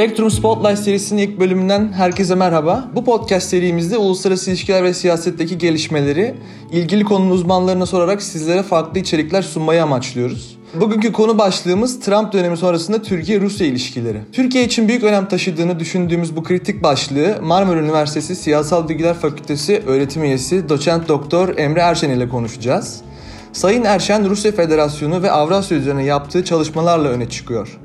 Spectrum Spotlight serisinin ilk bölümünden herkese merhaba. Bu podcast serimizde uluslararası ilişkiler ve siyasetteki gelişmeleri ilgili konunun uzmanlarına sorarak sizlere farklı içerikler sunmayı amaçlıyoruz. Bugünkü konu başlığımız Trump dönemi sonrasında Türkiye-Rusya ilişkileri. Türkiye için büyük önem taşıdığını düşündüğümüz bu kritik başlığı Marmara Üniversitesi Siyasal Bilgiler Fakültesi öğretim üyesi doçent doktor Emre Erşen ile konuşacağız. Sayın Erşen Rusya Federasyonu ve Avrasya üzerine yaptığı çalışmalarla öne çıkıyor.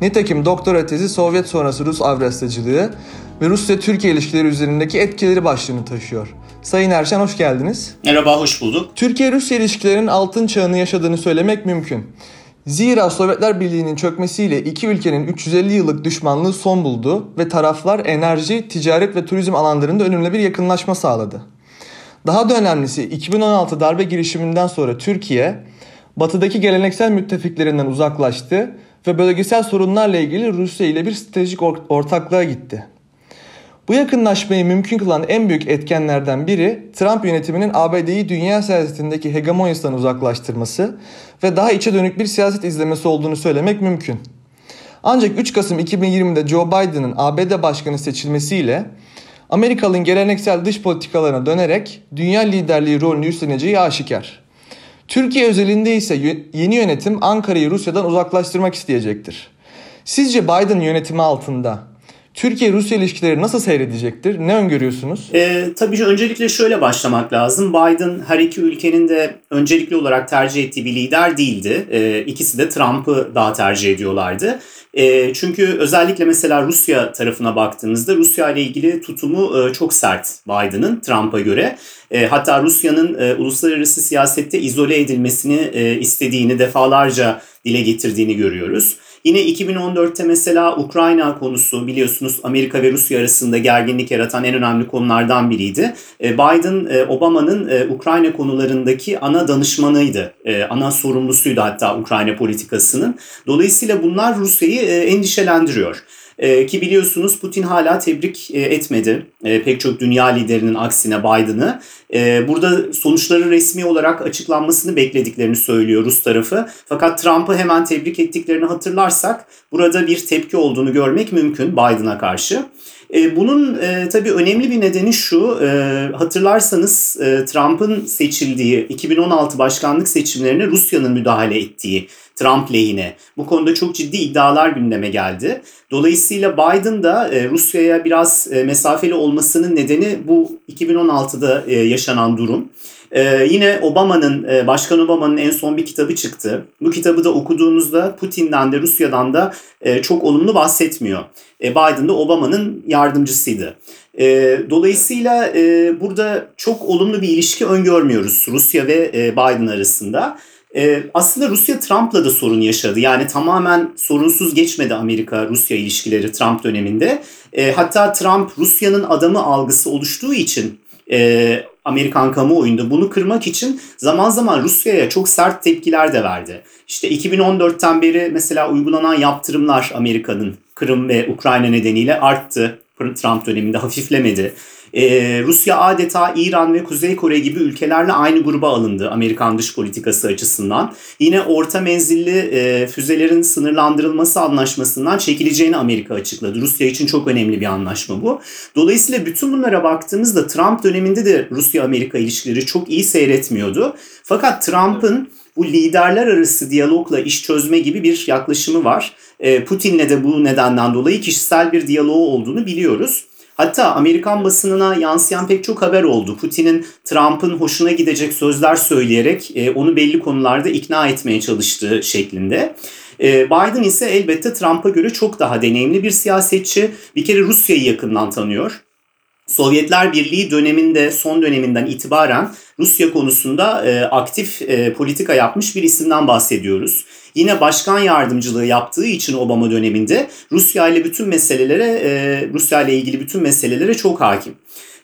Nitekim doktora tezi Sovyet sonrası Rus Avrasyacılığı ve Rusya-Türkiye ilişkileri üzerindeki etkileri başlığını taşıyor. Sayın Erşen hoş geldiniz. Merhaba, hoş bulduk. Türkiye-Rusya ilişkilerinin altın çağını yaşadığını söylemek mümkün. Zira Sovyetler Birliği'nin çökmesiyle iki ülkenin 350 yıllık düşmanlığı son buldu ve taraflar enerji, ticaret ve turizm alanlarında önemli bir yakınlaşma sağladı. Daha da önemlisi 2016 darbe girişiminden sonra Türkiye, batıdaki geleneksel müttefiklerinden uzaklaştı ve bölgesel sorunlarla ilgili Rusya ile bir stratejik ortaklığa gitti. Bu yakınlaşmayı mümkün kılan en büyük etkenlerden biri Trump yönetiminin ABD'yi dünya siyasetindeki hegemonyasından uzaklaştırması ve daha içe dönük bir siyaset izlemesi olduğunu söylemek mümkün. Ancak 3 Kasım 2020'de Joe Biden'ın ABD başkanı seçilmesiyle Amerikalı'nın geleneksel dış politikalarına dönerek dünya liderliği rolünü üstleneceği aşikar. Türkiye özelinde ise yeni yönetim Ankara'yı Rusya'dan uzaklaştırmak isteyecektir. Sizce Biden yönetimi altında Türkiye-Rusya ilişkileri nasıl seyredecektir? Ne öngörüyorsunuz? E, tabii öncelikle şöyle başlamak lazım. Biden her iki ülkenin de öncelikli olarak tercih ettiği bir lider değildi. E, ikisi de Trump'ı daha tercih ediyorlardı. E, çünkü özellikle mesela Rusya tarafına baktığımızda Rusya ile ilgili tutumu e, çok sert Biden'ın Trump'a göre. E, hatta Rusya'nın e, uluslararası siyasette izole edilmesini e, istediğini defalarca dile getirdiğini görüyoruz. Yine 2014'te mesela Ukrayna konusu biliyorsunuz Amerika ve Rusya arasında gerginlik yaratan en önemli konulardan biriydi. E, Biden e, Obama'nın e, Ukrayna konularındaki ana danışmanıydı. Ana sorumlusuydu hatta Ukrayna politikasının. Dolayısıyla bunlar Rusya'yı endişelendiriyor. E, ki biliyorsunuz Putin hala tebrik e, etmedi e, pek çok dünya liderinin aksine Biden'ı. E, burada sonuçları resmi olarak açıklanmasını beklediklerini söylüyor Rus tarafı. Fakat Trump'ı hemen tebrik ettiklerini hatırlarsak burada bir tepki olduğunu görmek mümkün Biden'a karşı. E, bunun e, tabii önemli bir nedeni şu, e, hatırlarsanız e, Trump'ın seçildiği 2016 başkanlık seçimlerine Rusya'nın müdahale ettiği Trump lehine. Bu konuda çok ciddi iddialar gündeme geldi. Dolayısıyla Biden da e, Rusya'ya biraz e, mesafeli olmasının nedeni bu 2016'da e, yaşanan durum. Ee, yine Obama'nın, e, Başkan Obama'nın en son bir kitabı çıktı. Bu kitabı da okuduğunuzda Putin'den de Rusya'dan da e, çok olumlu bahsetmiyor. E, Biden de Obama'nın yardımcısıydı. E, dolayısıyla e, burada çok olumlu bir ilişki öngörmüyoruz Rusya ve e, Biden arasında. Ee, aslında Rusya Trump'la da sorun yaşadı. Yani tamamen sorunsuz geçmedi Amerika-Rusya ilişkileri Trump döneminde. Ee, hatta Trump Rusya'nın adamı algısı oluştuğu için e, Amerikan kamuoyunda bunu kırmak için zaman zaman Rusya'ya çok sert tepkiler de verdi. İşte 2014'ten beri mesela uygulanan yaptırımlar Amerika'nın Kırım ve Ukrayna nedeniyle arttı. Trump döneminde hafiflemedi. Ee, Rusya adeta İran ve Kuzey Kore gibi ülkelerle aynı gruba alındı Amerikan dış politikası açısından. Yine orta menzilli e, füzelerin sınırlandırılması anlaşmasından çekileceğini Amerika açıkladı. Rusya için çok önemli bir anlaşma bu. Dolayısıyla bütün bunlara baktığımızda Trump döneminde de Rusya-Amerika ilişkileri çok iyi seyretmiyordu. Fakat Trump'ın bu liderler arası diyalogla iş çözme gibi bir yaklaşımı var. E, Putin'le de bu nedenden dolayı kişisel bir diyaloğu olduğunu biliyoruz. Hatta Amerikan basınına yansıyan pek çok haber oldu. Putin'in Trump'ın hoşuna gidecek sözler söyleyerek e, onu belli konularda ikna etmeye çalıştığı şeklinde. E, Biden ise elbette Trump'a göre çok daha deneyimli bir siyasetçi. Bir kere Rusya'yı yakından tanıyor. Sovyetler Birliği döneminde son döneminden itibaren Rusya konusunda e, aktif e, politika yapmış bir isimden bahsediyoruz. Yine başkan yardımcılığı yaptığı için Obama döneminde Rusya ile bütün meselelere e, Rusya ile ilgili bütün meselelere çok hakim.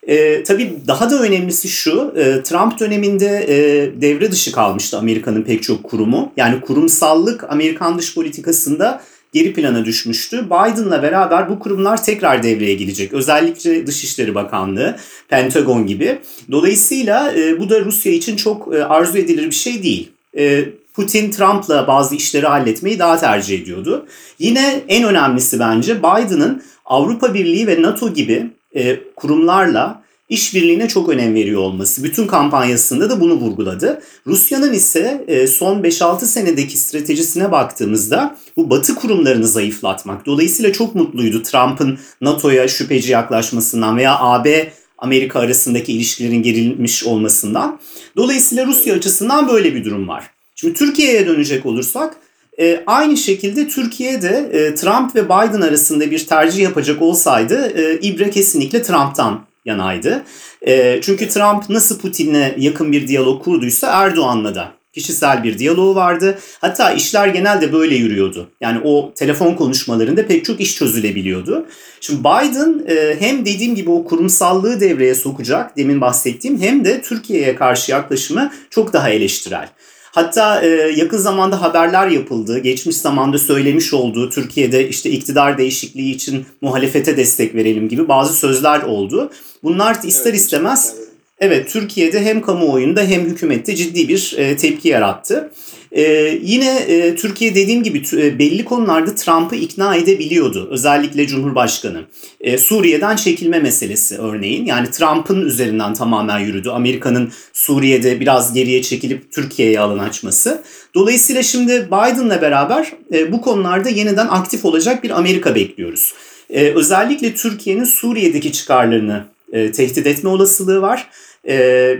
E, tabii daha da önemlisi şu, e, Trump döneminde e, devre dışı kalmıştı Amerika'nın pek çok kurumu. Yani kurumsallık Amerikan dış politikasında geri plana düşmüştü. Biden'la beraber bu kurumlar tekrar devreye girecek. Özellikle Dışişleri Bakanlığı, Pentagon gibi. Dolayısıyla e, bu da Rusya için çok e, arzu edilir bir şey değil. E, Putin Trump'la bazı işleri halletmeyi daha tercih ediyordu. Yine en önemlisi bence Biden'ın Avrupa Birliği ve NATO gibi e, kurumlarla işbirliğine çok önem veriyor olması. Bütün kampanyasında da bunu vurguladı. Rusya'nın ise e, son 5-6 senedeki stratejisine baktığımızda bu batı kurumlarını zayıflatmak. Dolayısıyla çok mutluydu Trump'ın NATO'ya şüpheci yaklaşmasından veya AB Amerika arasındaki ilişkilerin gerilmiş olmasından. Dolayısıyla Rusya açısından böyle bir durum var. Şimdi Türkiye'ye dönecek olursak e, aynı şekilde Türkiye'de e, Trump ve Biden arasında bir tercih yapacak olsaydı e, İbre kesinlikle Trump'tan yanaydı. E, çünkü Trump nasıl Putin'le yakın bir diyalog kurduysa Erdoğan'la da kişisel bir diyaloğu vardı. Hatta işler genelde böyle yürüyordu. Yani o telefon konuşmalarında pek çok iş çözülebiliyordu. Şimdi Biden e, hem dediğim gibi o kurumsallığı devreye sokacak demin bahsettiğim hem de Türkiye'ye karşı yaklaşımı çok daha eleştirel. Hatta e, yakın zamanda haberler yapıldı. Geçmiş zamanda söylemiş olduğu Türkiye'de işte iktidar değişikliği için muhalefete destek verelim gibi bazı sözler oldu. Bunlar ister istemez evet Türkiye'de hem kamuoyunda hem hükümette ciddi bir e, tepki yarattı. Ee, yine e, Türkiye dediğim gibi e, belli konularda Trump'ı ikna edebiliyordu. Özellikle Cumhurbaşkanı. E, Suriye'den çekilme meselesi örneğin. Yani Trump'ın üzerinden tamamen yürüdü. Amerika'nın Suriye'de biraz geriye çekilip Türkiye'ye alan açması. Dolayısıyla şimdi Biden'la beraber e, bu konularda yeniden aktif olacak bir Amerika bekliyoruz. E, özellikle Türkiye'nin Suriye'deki çıkarlarını e, tehdit etme olasılığı var. E,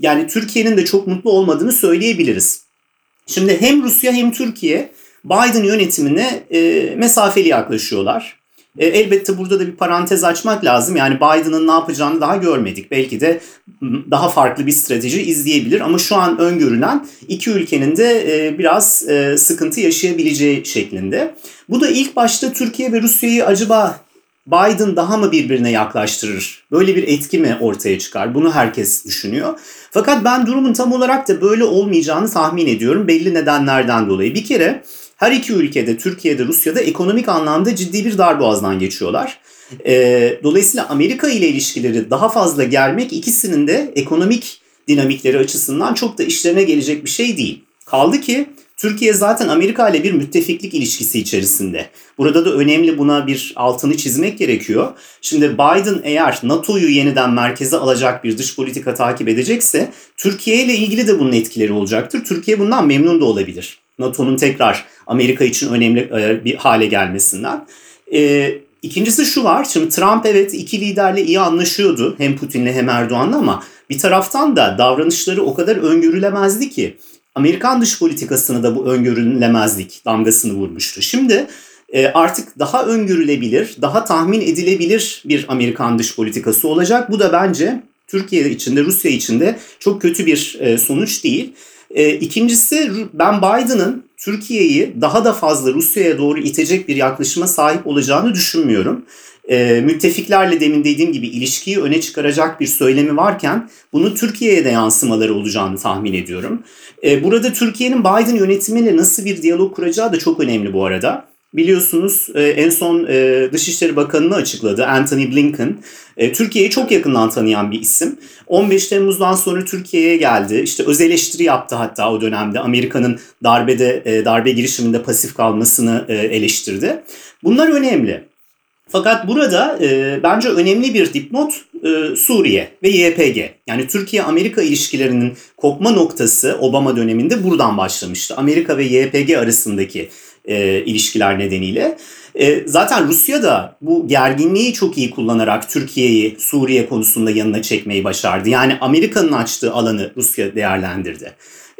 yani Türkiye'nin de çok mutlu olmadığını söyleyebiliriz. Şimdi hem Rusya hem Türkiye Biden yönetimine e, mesafeli yaklaşıyorlar. E, elbette burada da bir parantez açmak lazım. Yani Biden'ın ne yapacağını daha görmedik. Belki de daha farklı bir strateji izleyebilir ama şu an öngörülen iki ülkenin de e, biraz e, sıkıntı yaşayabileceği şeklinde. Bu da ilk başta Türkiye ve Rusya'yı acaba Biden daha mı birbirine yaklaştırır? Böyle bir etki mi ortaya çıkar? Bunu herkes düşünüyor. Fakat ben durumun tam olarak da böyle olmayacağını tahmin ediyorum belli nedenlerden dolayı. Bir kere her iki ülkede Türkiye'de Rusya'da ekonomik anlamda ciddi bir darboğazdan geçiyorlar. E, dolayısıyla Amerika ile ilişkileri daha fazla germek ikisinin de ekonomik dinamikleri açısından çok da işlerine gelecek bir şey değil. Kaldı ki Türkiye zaten Amerika ile bir müttefiklik ilişkisi içerisinde. Burada da önemli buna bir altını çizmek gerekiyor. Şimdi Biden eğer NATO'yu yeniden merkeze alacak bir dış politika takip edecekse Türkiye ile ilgili de bunun etkileri olacaktır. Türkiye bundan memnun da olabilir. NATO'nun tekrar Amerika için önemli e, bir hale gelmesinden. E, ikincisi şu var. Şimdi Trump evet iki liderle iyi anlaşıyordu. Hem Putin'le hem Erdoğan'la ama bir taraftan da davranışları o kadar öngörülemezdi ki. Amerikan dış politikasını da bu öngörülemezlik damgasını vurmuştu. Şimdi e, artık daha öngörülebilir, daha tahmin edilebilir bir Amerikan dış politikası olacak. Bu da bence Türkiye içinde, Rusya içinde çok kötü bir e, sonuç değil. E, ikincisi ben Biden'ın Türkiye'yi daha da fazla Rusya'ya doğru itecek bir yaklaşıma sahip olacağını düşünmüyorum e, müttefiklerle demin dediğim gibi ilişkiyi öne çıkaracak bir söylemi varken bunu Türkiye'ye de yansımaları olacağını tahmin ediyorum. E, burada Türkiye'nin Biden yönetimiyle nasıl bir diyalog kuracağı da çok önemli bu arada. Biliyorsunuz e, en son e, Dışişleri Bakanı'nı açıkladı Anthony Blinken. E, Türkiye'yi çok yakından tanıyan bir isim. 15 Temmuz'dan sonra Türkiye'ye geldi. İşte öz eleştiri yaptı hatta o dönemde. Amerika'nın darbede darbe girişiminde pasif kalmasını eleştirdi. Bunlar önemli. Fakat burada e, bence önemli bir dipnot e, Suriye ve YPG. Yani Türkiye-Amerika ilişkilerinin kopma noktası Obama döneminde buradan başlamıştı. Amerika ve YPG arasındaki e, ilişkiler nedeniyle. E, zaten Rusya da bu gerginliği çok iyi kullanarak Türkiye'yi Suriye konusunda yanına çekmeyi başardı. Yani Amerika'nın açtığı alanı Rusya değerlendirdi.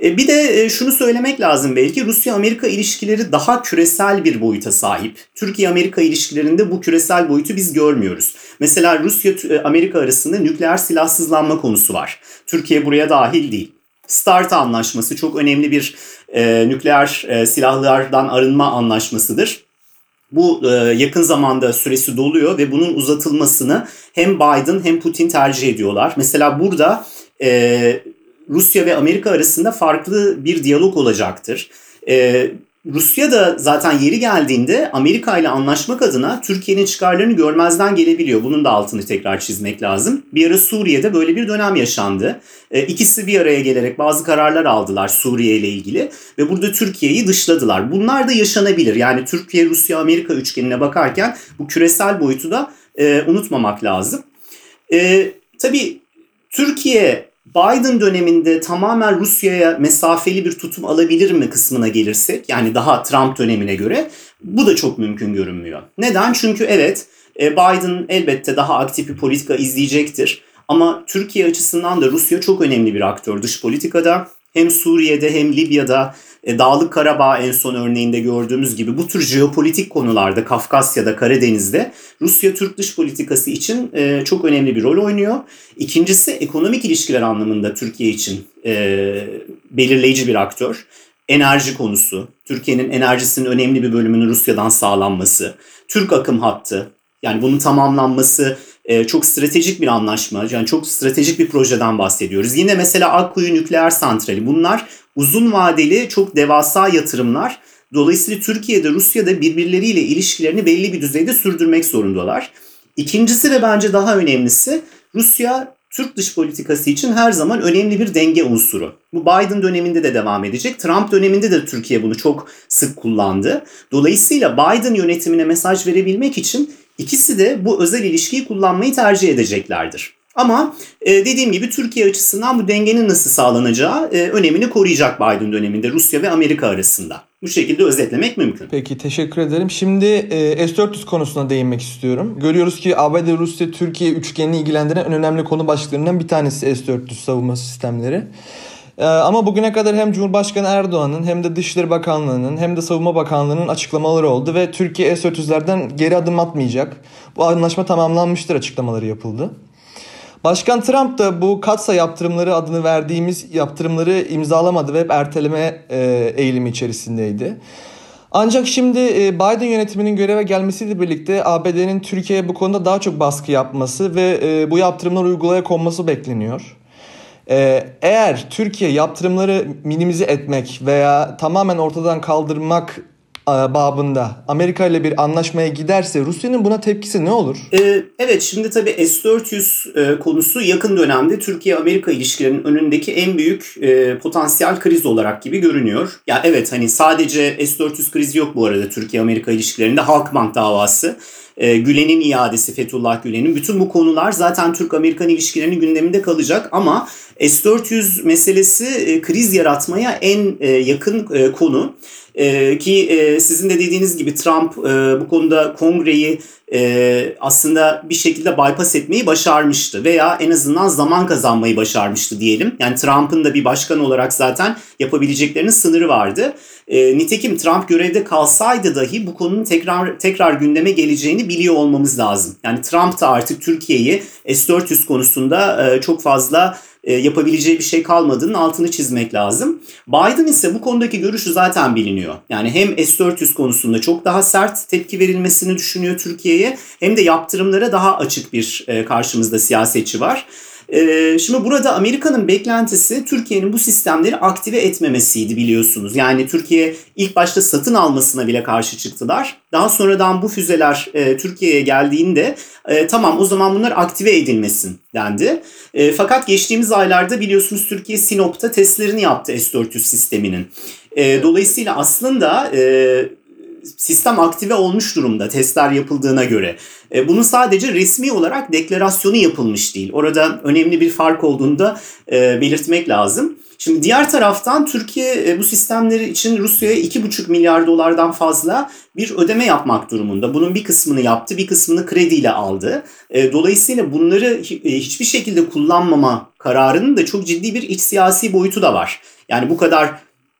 E, bir de e, şunu söylemek lazım belki Rusya-Amerika ilişkileri daha küresel bir boyuta sahip. Türkiye-Amerika ilişkilerinde bu küresel boyutu biz görmüyoruz. Mesela Rusya-Amerika arasında nükleer silahsızlanma konusu var. Türkiye buraya dahil değil. START anlaşması çok önemli bir e, nükleer e, silahlardan arınma anlaşmasıdır. Bu e, yakın zamanda süresi doluyor ve bunun uzatılmasını hem Biden hem Putin tercih ediyorlar. Mesela burada e, Rusya ve Amerika arasında farklı bir diyalog olacaktır. E, Rusya da zaten yeri geldiğinde Amerika ile anlaşmak adına Türkiye'nin çıkarlarını görmezden gelebiliyor. Bunun da altını tekrar çizmek lazım. Bir ara Suriye'de böyle bir dönem yaşandı. E, ikisi bir araya gelerek bazı kararlar aldılar Suriye ile ilgili ve burada Türkiye'yi dışladılar. Bunlar da yaşanabilir. Yani Türkiye, Rusya, Amerika üçgenine bakarken bu küresel boyutu da e, unutmamak lazım. E, tabii Türkiye Biden döneminde tamamen Rusya'ya mesafeli bir tutum alabilir mi kısmına gelirsek yani daha Trump dönemine göre bu da çok mümkün görünmüyor. Neden? Çünkü evet e, Biden elbette daha aktif bir politika izleyecektir. Ama Türkiye açısından da Rusya çok önemli bir aktör dış politikada. Hem Suriye'de hem Libya'da e, Dağlık Karabağ en son örneğinde gördüğümüz gibi bu tür jeopolitik konularda Kafkasya'da, Karadeniz'de Rusya Türk dış politikası için e, çok önemli bir rol oynuyor. İkincisi ekonomik ilişkiler anlamında Türkiye için e, belirleyici bir aktör. Enerji konusu, Türkiye'nin enerjisinin önemli bir bölümünün Rusya'dan sağlanması, Türk akım hattı, yani bunun tamamlanması e, çok stratejik bir anlaşma. Yani çok stratejik bir projeden bahsediyoruz. Yine mesela Akkuyu nükleer santrali. Bunlar uzun vadeli çok devasa yatırımlar. Dolayısıyla Türkiye'de Rusya'da birbirleriyle ilişkilerini belli bir düzeyde sürdürmek zorundalar. İkincisi ve bence daha önemlisi Rusya Türk dış politikası için her zaman önemli bir denge unsuru. Bu Biden döneminde de devam edecek. Trump döneminde de Türkiye bunu çok sık kullandı. Dolayısıyla Biden yönetimine mesaj verebilmek için İkisi de bu özel ilişkiyi kullanmayı tercih edeceklerdir. Ama e, dediğim gibi Türkiye açısından bu dengenin nasıl sağlanacağı e, önemini koruyacak Biden döneminde Rusya ve Amerika arasında. Bu şekilde özetlemek mümkün. Peki teşekkür ederim. Şimdi e, S-400 konusuna değinmek istiyorum. Görüyoruz ki ABD, Rusya, Türkiye üçgenini ilgilendiren en önemli konu başlıklarından bir tanesi S-400 savunma sistemleri. Ee, ama bugüne kadar hem Cumhurbaşkanı Erdoğan'ın hem de Dışişleri Bakanlığı'nın hem de Savunma Bakanlığı'nın açıklamaları oldu ve Türkiye S-400'lerden geri adım atmayacak. Bu anlaşma tamamlanmıştır açıklamaları yapıldı. Başkan Trump da bu katsa yaptırımları adını verdiğimiz yaptırımları imzalamadı ve hep erteleme e, eğilimi içerisindeydi. Ancak şimdi e, Biden yönetiminin göreve gelmesiyle birlikte ABD'nin Türkiye'ye bu konuda daha çok baskı yapması ve e, bu yaptırımlar uygulaya konması bekleniyor. Ee, eğer Türkiye yaptırımları minimize etmek veya tamamen ortadan kaldırmak e, babında Amerika ile bir anlaşmaya giderse Rusya'nın buna tepkisi ne olur? Ee, evet şimdi tabii S-400 e, konusu yakın dönemde Türkiye-Amerika ilişkilerinin önündeki en büyük e, potansiyel kriz olarak gibi görünüyor. Ya evet hani sadece S-400 krizi yok bu arada Türkiye-Amerika ilişkilerinde Halkbank davası. E, Gülen'in iadesi Fethullah Gülen'in bütün bu konular zaten Türk-Amerikan ilişkilerinin gündeminde kalacak ama S-400 meselesi e, kriz yaratmaya en e, yakın e, konu. Ee, ki e, sizin de dediğiniz gibi Trump e, bu konuda kongreyi e, aslında bir şekilde bypass etmeyi başarmıştı veya en azından zaman kazanmayı başarmıştı diyelim. Yani Trump'ın da bir başkan olarak zaten yapabileceklerinin sınırı vardı. E, nitekim Trump görevde kalsaydı dahi bu konunun tekrar tekrar gündeme geleceğini biliyor olmamız lazım. Yani Trump da artık Türkiye'yi S-400 konusunda e, çok fazla e, yapabileceği bir şey kalmadığının altını çizmek lazım. Biden ise bu konudaki görüşü zaten biliniyor. Yani hem S-400 konusunda çok daha sert tepki verilmesini düşünüyor Türkiye'ye hem de yaptırımlara daha açık bir e, karşımızda siyasetçi var. Ee, şimdi burada Amerika'nın beklentisi Türkiye'nin bu sistemleri aktive etmemesiydi biliyorsunuz. Yani Türkiye ilk başta satın almasına bile karşı çıktılar. Daha sonradan bu füzeler e, Türkiye'ye geldiğinde e, tamam o zaman bunlar aktive edilmesin dendi. E, fakat geçtiğimiz aylarda biliyorsunuz Türkiye Sinop'ta testlerini yaptı S-400 sisteminin. Dolayısıyla aslında sistem aktive olmuş durumda testler yapıldığına göre. E, bunun sadece resmi olarak deklarasyonu yapılmış değil. Orada önemli bir fark olduğunu da e, belirtmek lazım. Şimdi diğer taraftan Türkiye e, bu sistemleri için Rusya'ya 2,5 milyar dolardan fazla bir ödeme yapmak durumunda. Bunun bir kısmını yaptı, bir kısmını krediyle aldı. Dolayısıyla bunları hiçbir şekilde kullanmama kararının da çok ciddi bir iç siyasi boyutu da var. Yani bu kadar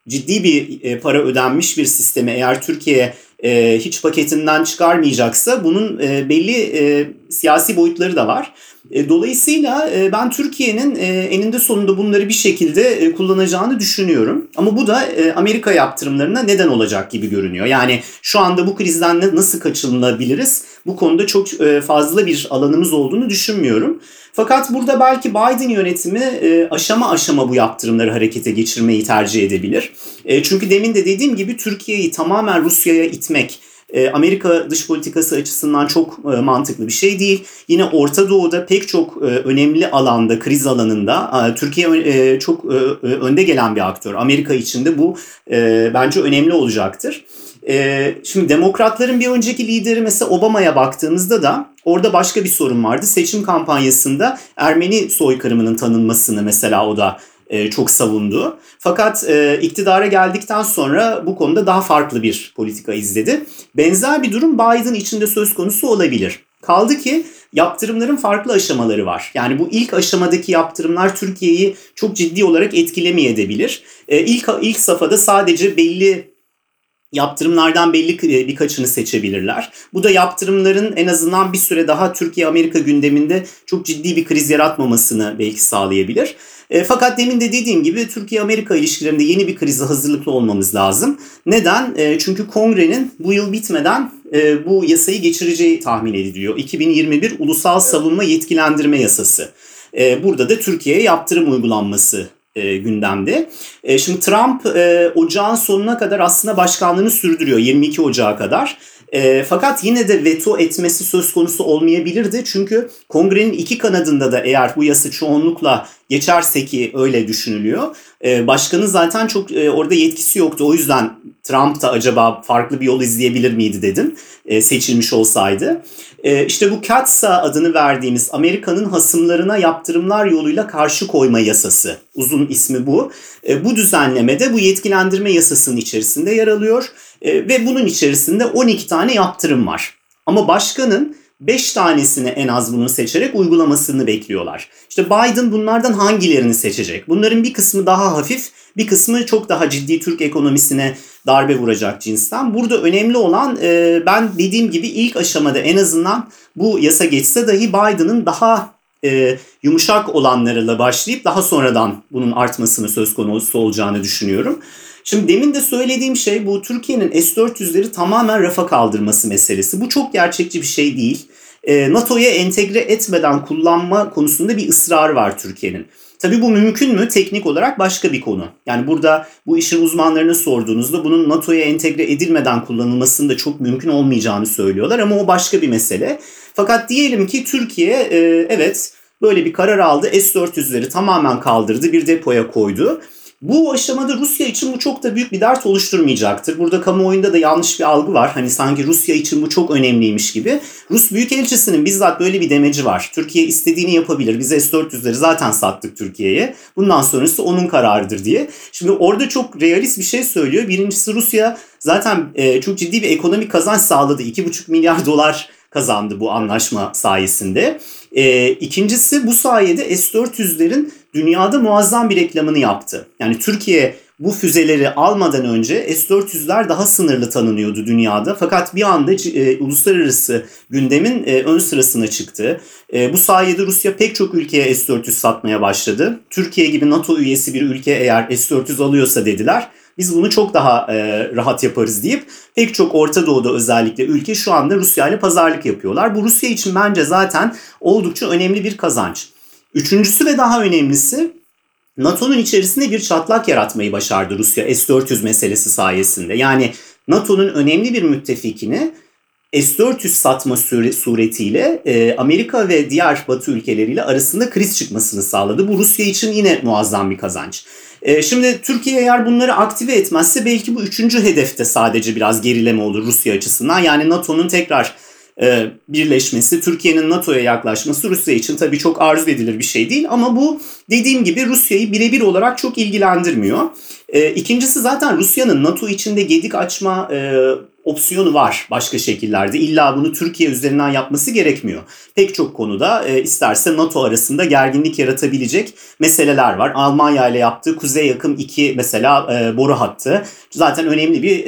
ciddi bir para ödenmiş bir sisteme eğer Türkiye e, hiç paketinden çıkarmayacaksa bunun e, belli e, siyasi boyutları da var. Dolayısıyla ben Türkiye'nin eninde sonunda bunları bir şekilde kullanacağını düşünüyorum. Ama bu da Amerika yaptırımlarına neden olacak gibi görünüyor. Yani şu anda bu krizden nasıl kaçınılabiliriz? Bu konuda çok fazla bir alanımız olduğunu düşünmüyorum. Fakat burada belki Biden yönetimi aşama aşama bu yaptırımları harekete geçirmeyi tercih edebilir. Çünkü demin de dediğim gibi Türkiye'yi tamamen Rusya'ya itmek e, Amerika dış politikası açısından çok e, mantıklı bir şey değil. Yine Orta Doğu'da pek çok e, önemli alanda, kriz alanında Türkiye çok önde gelen bir aktör. Amerika için de bu bence önemli olacaktır. Şimdi demokratların bir önceki lideri mesela Obama'ya baktığımızda da orada başka bir sorun vardı. Seçim kampanyasında Ermeni soykırımının tanınmasını mesela o da e, çok savundu. Fakat e, iktidara geldikten sonra bu konuda daha farklı bir politika izledi. Benzer bir durum Biden içinde söz konusu olabilir. Kaldı ki yaptırımların farklı aşamaları var. Yani bu ilk aşamadaki yaptırımlar Türkiye'yi çok ciddi olarak etkilemeyebilir. E, ilk ilk safhada sadece belli yaptırımlardan belli e, birkaçını seçebilirler. Bu da yaptırımların en azından bir süre daha Türkiye-Amerika gündeminde çok ciddi bir kriz yaratmamasını belki sağlayabilir. E, fakat demin de dediğim gibi Türkiye-Amerika ilişkilerinde yeni bir krize hazırlıklı olmamız lazım. Neden? E, çünkü kongrenin bu yıl bitmeden e, bu yasayı geçireceği tahmin ediliyor. 2021 Ulusal Savunma Yetkilendirme Yasası. E, burada da Türkiye'ye yaptırım uygulanması e, gündemde. E, şimdi Trump e, ocağın sonuna kadar aslında başkanlığını sürdürüyor 22 Ocağı kadar. E, fakat yine de veto etmesi söz konusu olmayabilirdi. Çünkü kongrenin iki kanadında da eğer bu yasa çoğunlukla geçerse ki öyle düşünülüyor. E, başkanın zaten çok e, orada yetkisi yoktu. O yüzden Trump da acaba farklı bir yol izleyebilir miydi dedim e, seçilmiş olsaydı. E, işte bu CATSA adını verdiğimiz Amerika'nın hasımlarına yaptırımlar yoluyla karşı koyma yasası. Uzun ismi bu. E, bu düzenlemede bu yetkilendirme yasasının içerisinde yer alıyor. E, ve bunun içerisinde 12 tane yaptırım var. Ama başkanın 5 tanesini en az bunu seçerek uygulamasını bekliyorlar. İşte Biden bunlardan hangilerini seçecek? Bunların bir kısmı daha hafif, bir kısmı çok daha ciddi Türk ekonomisine darbe vuracak cinsten. Burada önemli olan e, ben dediğim gibi ilk aşamada en azından bu yasa geçse dahi Biden'ın daha e, yumuşak olanlarıyla başlayıp daha sonradan bunun artmasını söz konusu olacağını düşünüyorum. Şimdi demin de söylediğim şey bu Türkiye'nin S-400'leri tamamen rafa kaldırması meselesi. Bu çok gerçekçi bir şey değil. E, NATO'ya entegre etmeden kullanma konusunda bir ısrar var Türkiye'nin. Tabii bu mümkün mü? Teknik olarak başka bir konu. Yani burada bu işin uzmanlarına sorduğunuzda bunun NATO'ya entegre edilmeden kullanılmasının da çok mümkün olmayacağını söylüyorlar ama o başka bir mesele. Fakat diyelim ki Türkiye e, evet böyle bir karar aldı. S-400'leri tamamen kaldırdı, bir depoya koydu. Bu aşamada Rusya için bu çok da büyük bir dert oluşturmayacaktır. Burada kamuoyunda da yanlış bir algı var. Hani sanki Rusya için bu çok önemliymiş gibi. Rus Büyükelçisi'nin bizzat böyle bir demeci var. Türkiye istediğini yapabilir. Biz S-400'leri zaten sattık Türkiye'ye. Bundan sonrası onun kararıdır diye. Şimdi orada çok realist bir şey söylüyor. Birincisi Rusya zaten e, çok ciddi bir ekonomik kazanç sağladı. 2,5 milyar dolar kazandı bu anlaşma sayesinde. E, ikincisi bu sayede S-400'lerin dünyada muazzam bir reklamını yaptı. Yani Türkiye bu füzeleri almadan önce S-400'ler daha sınırlı tanınıyordu dünyada. Fakat bir anda e, uluslararası gündemin e, ön sırasına çıktı. E, bu sayede Rusya pek çok ülkeye S-400 satmaya başladı. Türkiye gibi NATO üyesi bir ülke eğer S-400 alıyorsa dediler biz bunu çok daha e, rahat yaparız deyip pek çok Orta Doğu'da özellikle ülke şu anda Rusya ile pazarlık yapıyorlar. Bu Rusya için bence zaten oldukça önemli bir kazanç. Üçüncüsü ve daha önemlisi NATO'nun içerisinde bir çatlak yaratmayı başardı Rusya S-400 meselesi sayesinde. Yani NATO'nun önemli bir müttefikini S-400 satma suretiyle e, Amerika ve diğer Batı ülkeleriyle arasında kriz çıkmasını sağladı. Bu Rusya için yine muazzam bir kazanç. E, şimdi Türkiye eğer bunları aktive etmezse belki bu üçüncü hedefte sadece biraz gerileme olur Rusya açısından. Yani NATO'nun tekrar e, birleşmesi, Türkiye'nin NATO'ya yaklaşması Rusya için tabii çok arzu edilir bir şey değil. Ama bu dediğim gibi Rusya'yı birebir olarak çok ilgilendirmiyor. E, ikincisi zaten Rusya'nın NATO içinde gedik açma e, opsiyonu var başka şekillerde. İlla bunu Türkiye üzerinden yapması gerekmiyor. Pek çok konuda e, isterse NATO arasında gerginlik yaratabilecek meseleler var. Almanya ile yaptığı Kuzey Yakın 2 mesela e, boru hattı. Zaten önemli bir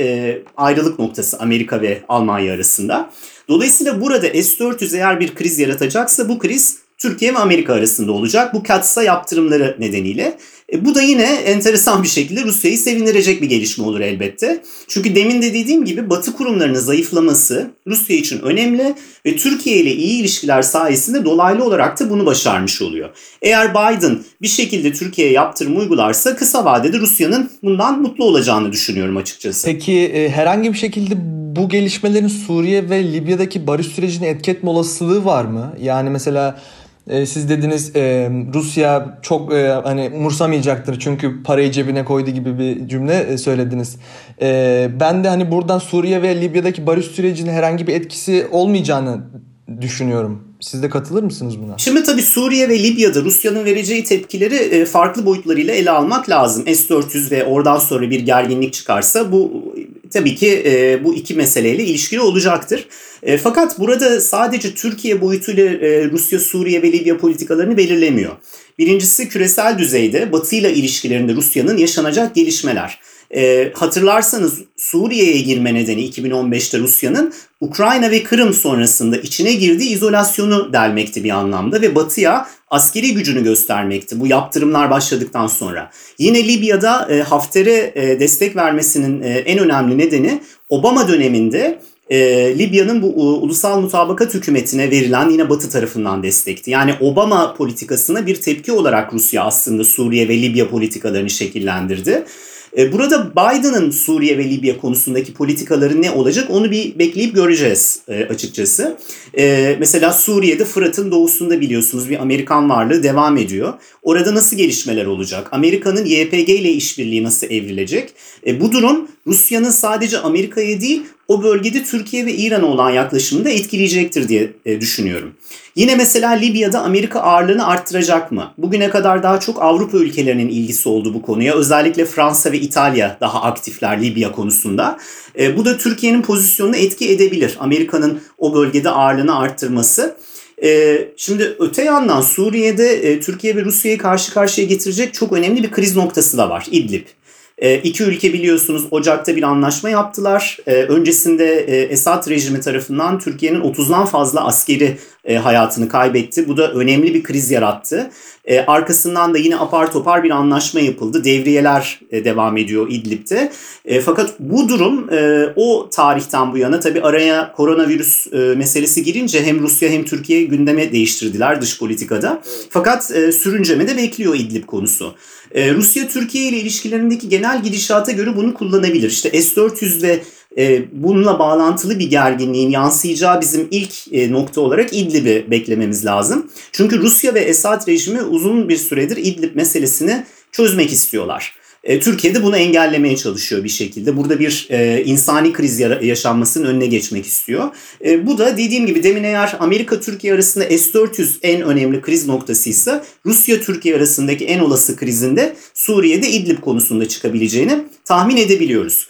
ayrılık noktası Amerika ve Almanya arasında. Dolayısıyla burada S-400 eğer bir kriz yaratacaksa bu kriz Türkiye ve Amerika arasında olacak. Bu katsa yaptırımları nedeniyle. E, bu da yine enteresan bir şekilde Rusya'yı sevindirecek bir gelişme olur elbette. Çünkü demin de dediğim gibi Batı kurumlarının zayıflaması Rusya için önemli ve Türkiye ile iyi ilişkiler sayesinde dolaylı olarak da bunu başarmış oluyor. Eğer Biden bir şekilde Türkiye'ye yaptırım uygularsa kısa vadede Rusya'nın bundan mutlu olacağını düşünüyorum açıkçası. Peki e, herhangi bir şekilde bu gelişmelerin Suriye ve Libya'daki barış sürecini etki olasılığı var mı? Yani mesela e, siz dediniz e, Rusya çok e, hani umursamayacaktır çünkü parayı cebine koydu gibi bir cümle söylediniz. Ben de hani buradan Suriye ve Libya'daki barış sürecinin herhangi bir etkisi olmayacağını düşünüyorum. Siz de katılır mısınız buna? Şimdi tabii Suriye ve Libya'da Rusya'nın vereceği tepkileri e, farklı boyutlarıyla ele almak lazım. S-400 ve oradan sonra bir gerginlik çıkarsa bu tabii ki e, bu iki meseleyle ilişkili olacaktır. E, fakat burada sadece Türkiye boyutuyla Rusya, Suriye ve Libya politikalarını belirlemiyor. Birincisi küresel düzeyde Batı ile ilişkilerinde Rusya'nın yaşanacak gelişmeler. E, hatırlarsanız Suriye'ye girme nedeni 2015'te Rusya'nın Ukrayna ve Kırım sonrasında içine girdiği izolasyonu delmekti bir anlamda ve Batı'ya askeri gücünü göstermekti bu yaptırımlar başladıktan sonra. Yine Libya'da e, Hafter'e e, destek vermesinin e, en önemli nedeni Obama döneminde e, Libya'nın bu u, ulusal mutabakat hükümetine verilen yine Batı tarafından destekti. Yani Obama politikasına bir tepki olarak Rusya aslında Suriye ve Libya politikalarını şekillendirdi. E, burada Biden'ın Suriye ve Libya konusundaki politikaları ne olacak onu bir bekleyip göreceğiz e, açıkçası. E, mesela Suriye'de Fırat'ın doğusunda biliyorsunuz bir Amerikan varlığı devam ediyor. Orada nasıl gelişmeler olacak? Amerika'nın YPG ile işbirliği nasıl evrilecek? Bu durum Rusya'nın sadece Amerika'ya değil o bölgede Türkiye ve İran'a olan yaklaşımını da etkileyecektir diye e, düşünüyorum. Yine mesela Libya'da Amerika ağırlığını arttıracak mı? Bugüne kadar daha çok Avrupa ülkelerinin ilgisi oldu bu konuya. Özellikle Fransa ve İtalya daha aktifler Libya konusunda. E, bu da Türkiye'nin pozisyonunu etki edebilir. Amerika'nın o bölgede ağırlığını arttırması. E, şimdi öte yandan Suriye'de Türkiye ve Rusya'yı karşı karşıya getirecek çok önemli bir kriz noktası da var. İdlib. E, iki ülke biliyorsunuz Ocak'ta bir anlaşma yaptılar. E, öncesinde e, Esad rejimi tarafından Türkiye'nin 30'dan fazla askeri e, hayatını kaybetti. Bu da önemli bir kriz yarattı. E, arkasından da yine apar topar bir anlaşma yapıldı. Devriyeler e, devam ediyor İdlib'de. E, fakat bu durum e, o tarihten bu yana tabii araya koronavirüs e, meselesi girince hem Rusya hem Türkiye gündeme değiştirdiler dış politikada. Fakat e, sürünceme de bekliyor İdlib konusu. E, Rusya Türkiye ile ilişkilerindeki genel gidişata göre bunu kullanabilir. İşte S-400 ve bununla bağlantılı bir gerginliğin yansıyacağı bizim ilk e, nokta olarak İdlib'i beklememiz lazım. Çünkü Rusya ve Esad rejimi uzun bir süredir İdlib meselesini çözmek istiyorlar. E, Türkiye de bunu engellemeye çalışıyor bir şekilde. Burada bir e, insani kriz yaşanmasının önüne geçmek istiyor. E, bu da dediğim gibi demin eğer Amerika-Türkiye arasında S-400 en önemli kriz noktasıysa Rusya-Türkiye arasındaki en olası krizinde Suriye'de İdlib konusunda çıkabileceğini tahmin edebiliyoruz.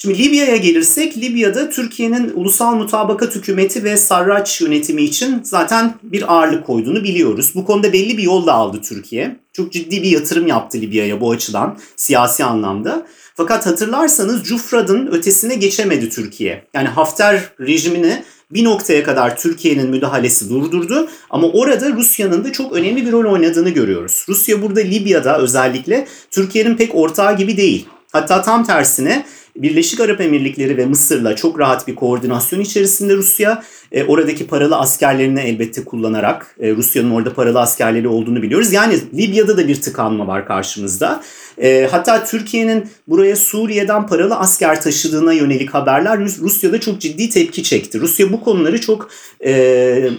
Şimdi Libya'ya gelirsek Libya'da Türkiye'nin ulusal mutabakat hükümeti ve Sarraç yönetimi için zaten bir ağırlık koyduğunu biliyoruz. Bu konuda belli bir yol da aldı Türkiye. Çok ciddi bir yatırım yaptı Libya'ya bu açıdan siyasi anlamda. Fakat hatırlarsanız Cufrad'ın ötesine geçemedi Türkiye. Yani Hafter rejimini bir noktaya kadar Türkiye'nin müdahalesi durdurdu ama orada Rusya'nın da çok önemli bir rol oynadığını görüyoruz. Rusya burada Libya'da özellikle Türkiye'nin pek ortağı gibi değil. Hatta tam tersine Birleşik Arap Emirlikleri ve Mısır'la çok rahat bir koordinasyon içerisinde Rusya. E, oradaki paralı askerlerini elbette kullanarak e, Rusya'nın orada paralı askerleri olduğunu biliyoruz. Yani Libya'da da bir tıkanma var karşımızda. E, hatta Türkiye'nin buraya Suriye'den paralı asker taşıdığına yönelik haberler Rusya'da çok ciddi tepki çekti. Rusya bu konuları çok e,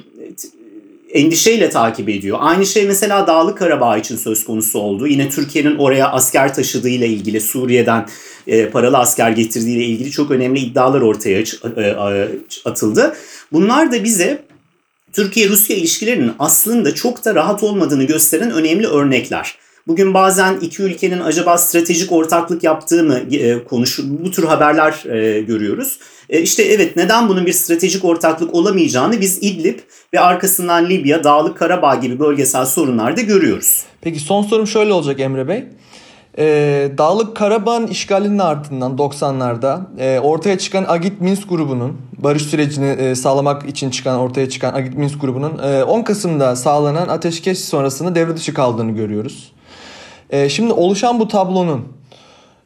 endişeyle takip ediyor. Aynı şey mesela Dağlık Karabağ için söz konusu oldu. Yine Türkiye'nin oraya asker taşıdığı ile ilgili Suriye'den e, paralı asker getirdiği ile ilgili çok önemli iddialar ortaya e, atıldı. Bunlar da bize Türkiye-Rusya ilişkilerinin aslında çok da rahat olmadığını gösteren önemli örnekler. Bugün bazen iki ülkenin acaba stratejik ortaklık yaptığı mı e, konuşur, bu tür haberler e, görüyoruz. E, işte evet neden bunun bir stratejik ortaklık olamayacağını biz İdlib ve arkasından Libya, Dağlık Karabağ gibi bölgesel sorunlarda görüyoruz. Peki son sorum şöyle olacak Emre Bey. Ee, Dağlık Karabağ'ın işgalinin ardından 90'larda e, ortaya çıkan Agit Minsk grubunun barış sürecini e, sağlamak için çıkan ortaya çıkan Agit Minsk grubunun e, 10 Kasım'da sağlanan ateşkes sonrasında devre dışı kaldığını görüyoruz. E, şimdi oluşan bu tablonun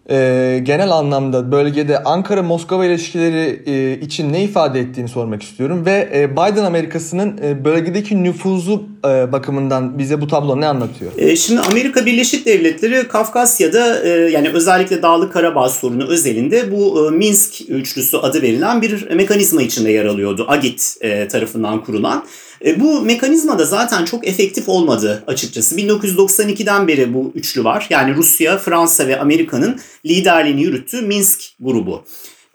e, genel anlamda bölgede Ankara-Moskova ilişkileri e, için ne ifade ettiğini sormak istiyorum. Ve e, Biden Amerikası'nın e, bölgedeki nüfuzu e, bakımından bize bu tablo ne anlatıyor? E, şimdi Amerika Birleşik Devletleri Kafkasya'da e, yani özellikle Dağlık Karabağ sorunu özelinde bu e, Minsk üçlüsü adı verilen bir mekanizma içinde yer alıyordu. AGİT e, tarafından kurulan. E, bu mekanizma da zaten çok efektif olmadı açıkçası. 1992'den beri bu üçlü var. Yani Rusya, Fransa ve Amerika'nın liderliğini yürüttüğü Minsk grubu.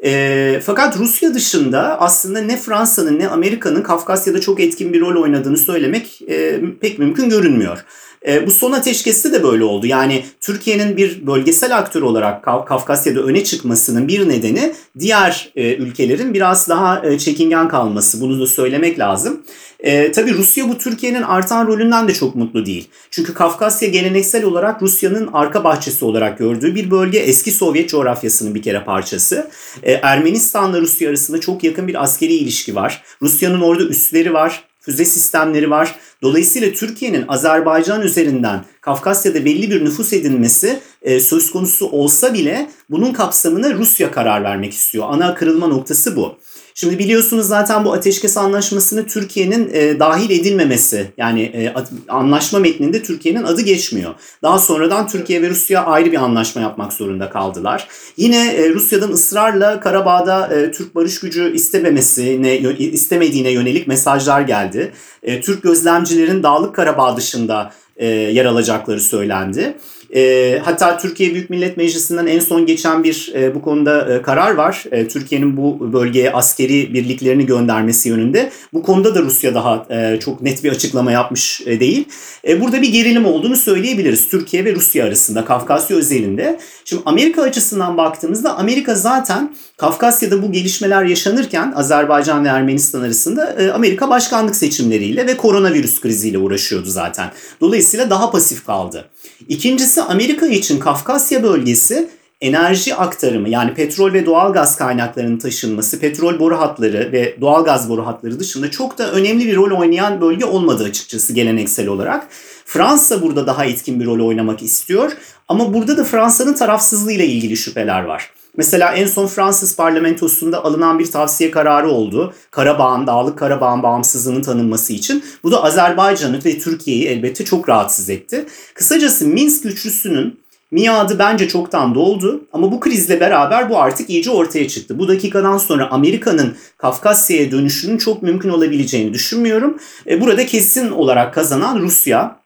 E, fakat Rusya dışında aslında ne Fransa'nın ne Amerika'nın Kafkasya'da çok etkin bir rol oynadığını söylemek e, pek mümkün görünmüyor. E, bu son ateşkeste de böyle oldu. Yani Türkiye'nin bir bölgesel aktör olarak Kafkasya'da öne çıkmasının bir nedeni diğer e, ülkelerin biraz daha e, çekingen kalması. Bunu da söylemek lazım. E, tabii Rusya bu Türkiye'nin artan rolünden de çok mutlu değil. Çünkü Kafkasya geleneksel olarak Rusya'nın arka bahçesi olarak gördüğü bir bölge eski Sovyet coğrafyasının bir kere parçası. E, Ermenistan'la Rusya arasında çok yakın bir askeri ilişki var. Rusya'nın orada üsleri var, füze sistemleri var. Dolayısıyla Türkiye'nin Azerbaycan üzerinden Kafkasya'da belli bir nüfus edinmesi e, söz konusu olsa bile bunun kapsamına Rusya karar vermek istiyor. Ana kırılma noktası bu. Şimdi biliyorsunuz zaten bu ateşkes anlaşmasını Türkiye'nin e, dahil edilmemesi yani e, anlaşma metninde Türkiye'nin adı geçmiyor. Daha sonradan Türkiye ve Rusya ayrı bir anlaşma yapmak zorunda kaldılar. Yine e, Rusya'dan ısrarla Karabağ'da e, Türk barış gücü istememesine istemediğine yönelik mesajlar geldi. E, Türk gözlemcilerin Dağlık Karabağ dışında e, yer alacakları söylendi. E, hatta Türkiye Büyük Millet Meclisi'nden en son geçen bir e, bu konuda e, karar var. E, Türkiye'nin bu bölgeye askeri birliklerini göndermesi yönünde. Bu konuda da Rusya daha e, çok net bir açıklama yapmış e, değil. E, burada bir gerilim olduğunu söyleyebiliriz Türkiye ve Rusya arasında Kafkasya özelinde. Şimdi Amerika açısından baktığımızda Amerika zaten Kafkasya'da bu gelişmeler yaşanırken Azerbaycan ve Ermenistan arasında e, Amerika başkanlık seçimleriyle ve koronavirüs kriziyle uğraşıyordu zaten. Dolayısıyla daha pasif kaldı. İkincisi Amerika için Kafkasya bölgesi enerji aktarımı yani petrol ve doğal gaz kaynaklarının taşınması, petrol boru hatları ve doğal gaz boru hatları dışında çok da önemli bir rol oynayan bölge olmadı açıkçası geleneksel olarak. Fransa burada daha etkin bir rol oynamak istiyor ama burada da Fransa'nın tarafsızlığıyla ilgili şüpheler var. Mesela en son Fransız parlamentosunda alınan bir tavsiye kararı oldu. Karabağ'ın, Dağlık Karabağ'ın bağımsızlığının tanınması için. Bu da Azerbaycan'ı ve Türkiye'yi elbette çok rahatsız etti. Kısacası Minsk üçlüsünün miadı bence çoktan doldu ama bu krizle beraber bu artık iyice ortaya çıktı. Bu dakikadan sonra Amerika'nın Kafkasya'ya dönüşünün çok mümkün olabileceğini düşünmüyorum. E, burada kesin olarak kazanan Rusya,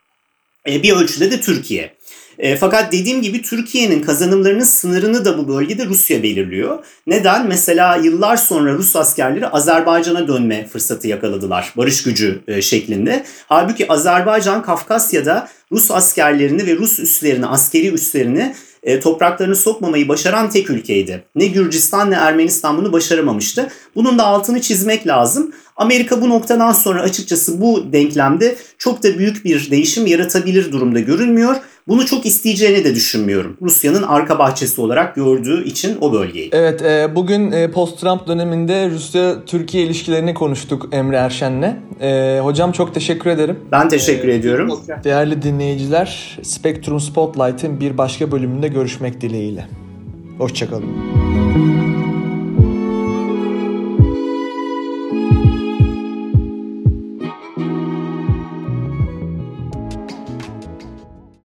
e, bir ölçüde de Türkiye. E, fakat dediğim gibi Türkiye'nin kazanımlarının sınırını da bu bölgede Rusya belirliyor. Neden? Mesela yıllar sonra Rus askerleri Azerbaycan'a dönme fırsatı yakaladılar barış gücü e, şeklinde. Halbuki Azerbaycan Kafkasya'da Rus askerlerini ve Rus üslerini, askeri üslerini e, topraklarını sokmamayı başaran tek ülkeydi. Ne Gürcistan ne Ermenistan bunu başaramamıştı. Bunun da altını çizmek lazım. Amerika bu noktadan sonra açıkçası bu denklemde çok da büyük bir değişim yaratabilir durumda görünmüyor. Bunu çok isteyeceğini de düşünmüyorum. Rusya'nın arka bahçesi olarak gördüğü için o bölgeyi. Evet e, bugün e, post-Trump döneminde Rusya-Türkiye ilişkilerini konuştuk Emre Erşen'le. E, hocam çok teşekkür ederim. Ben teşekkür ee, ediyorum. Değerli dinleyiciler Spectrum Spotlight'ın bir başka bölümünde görüşmek dileğiyle. Hoşçakalın.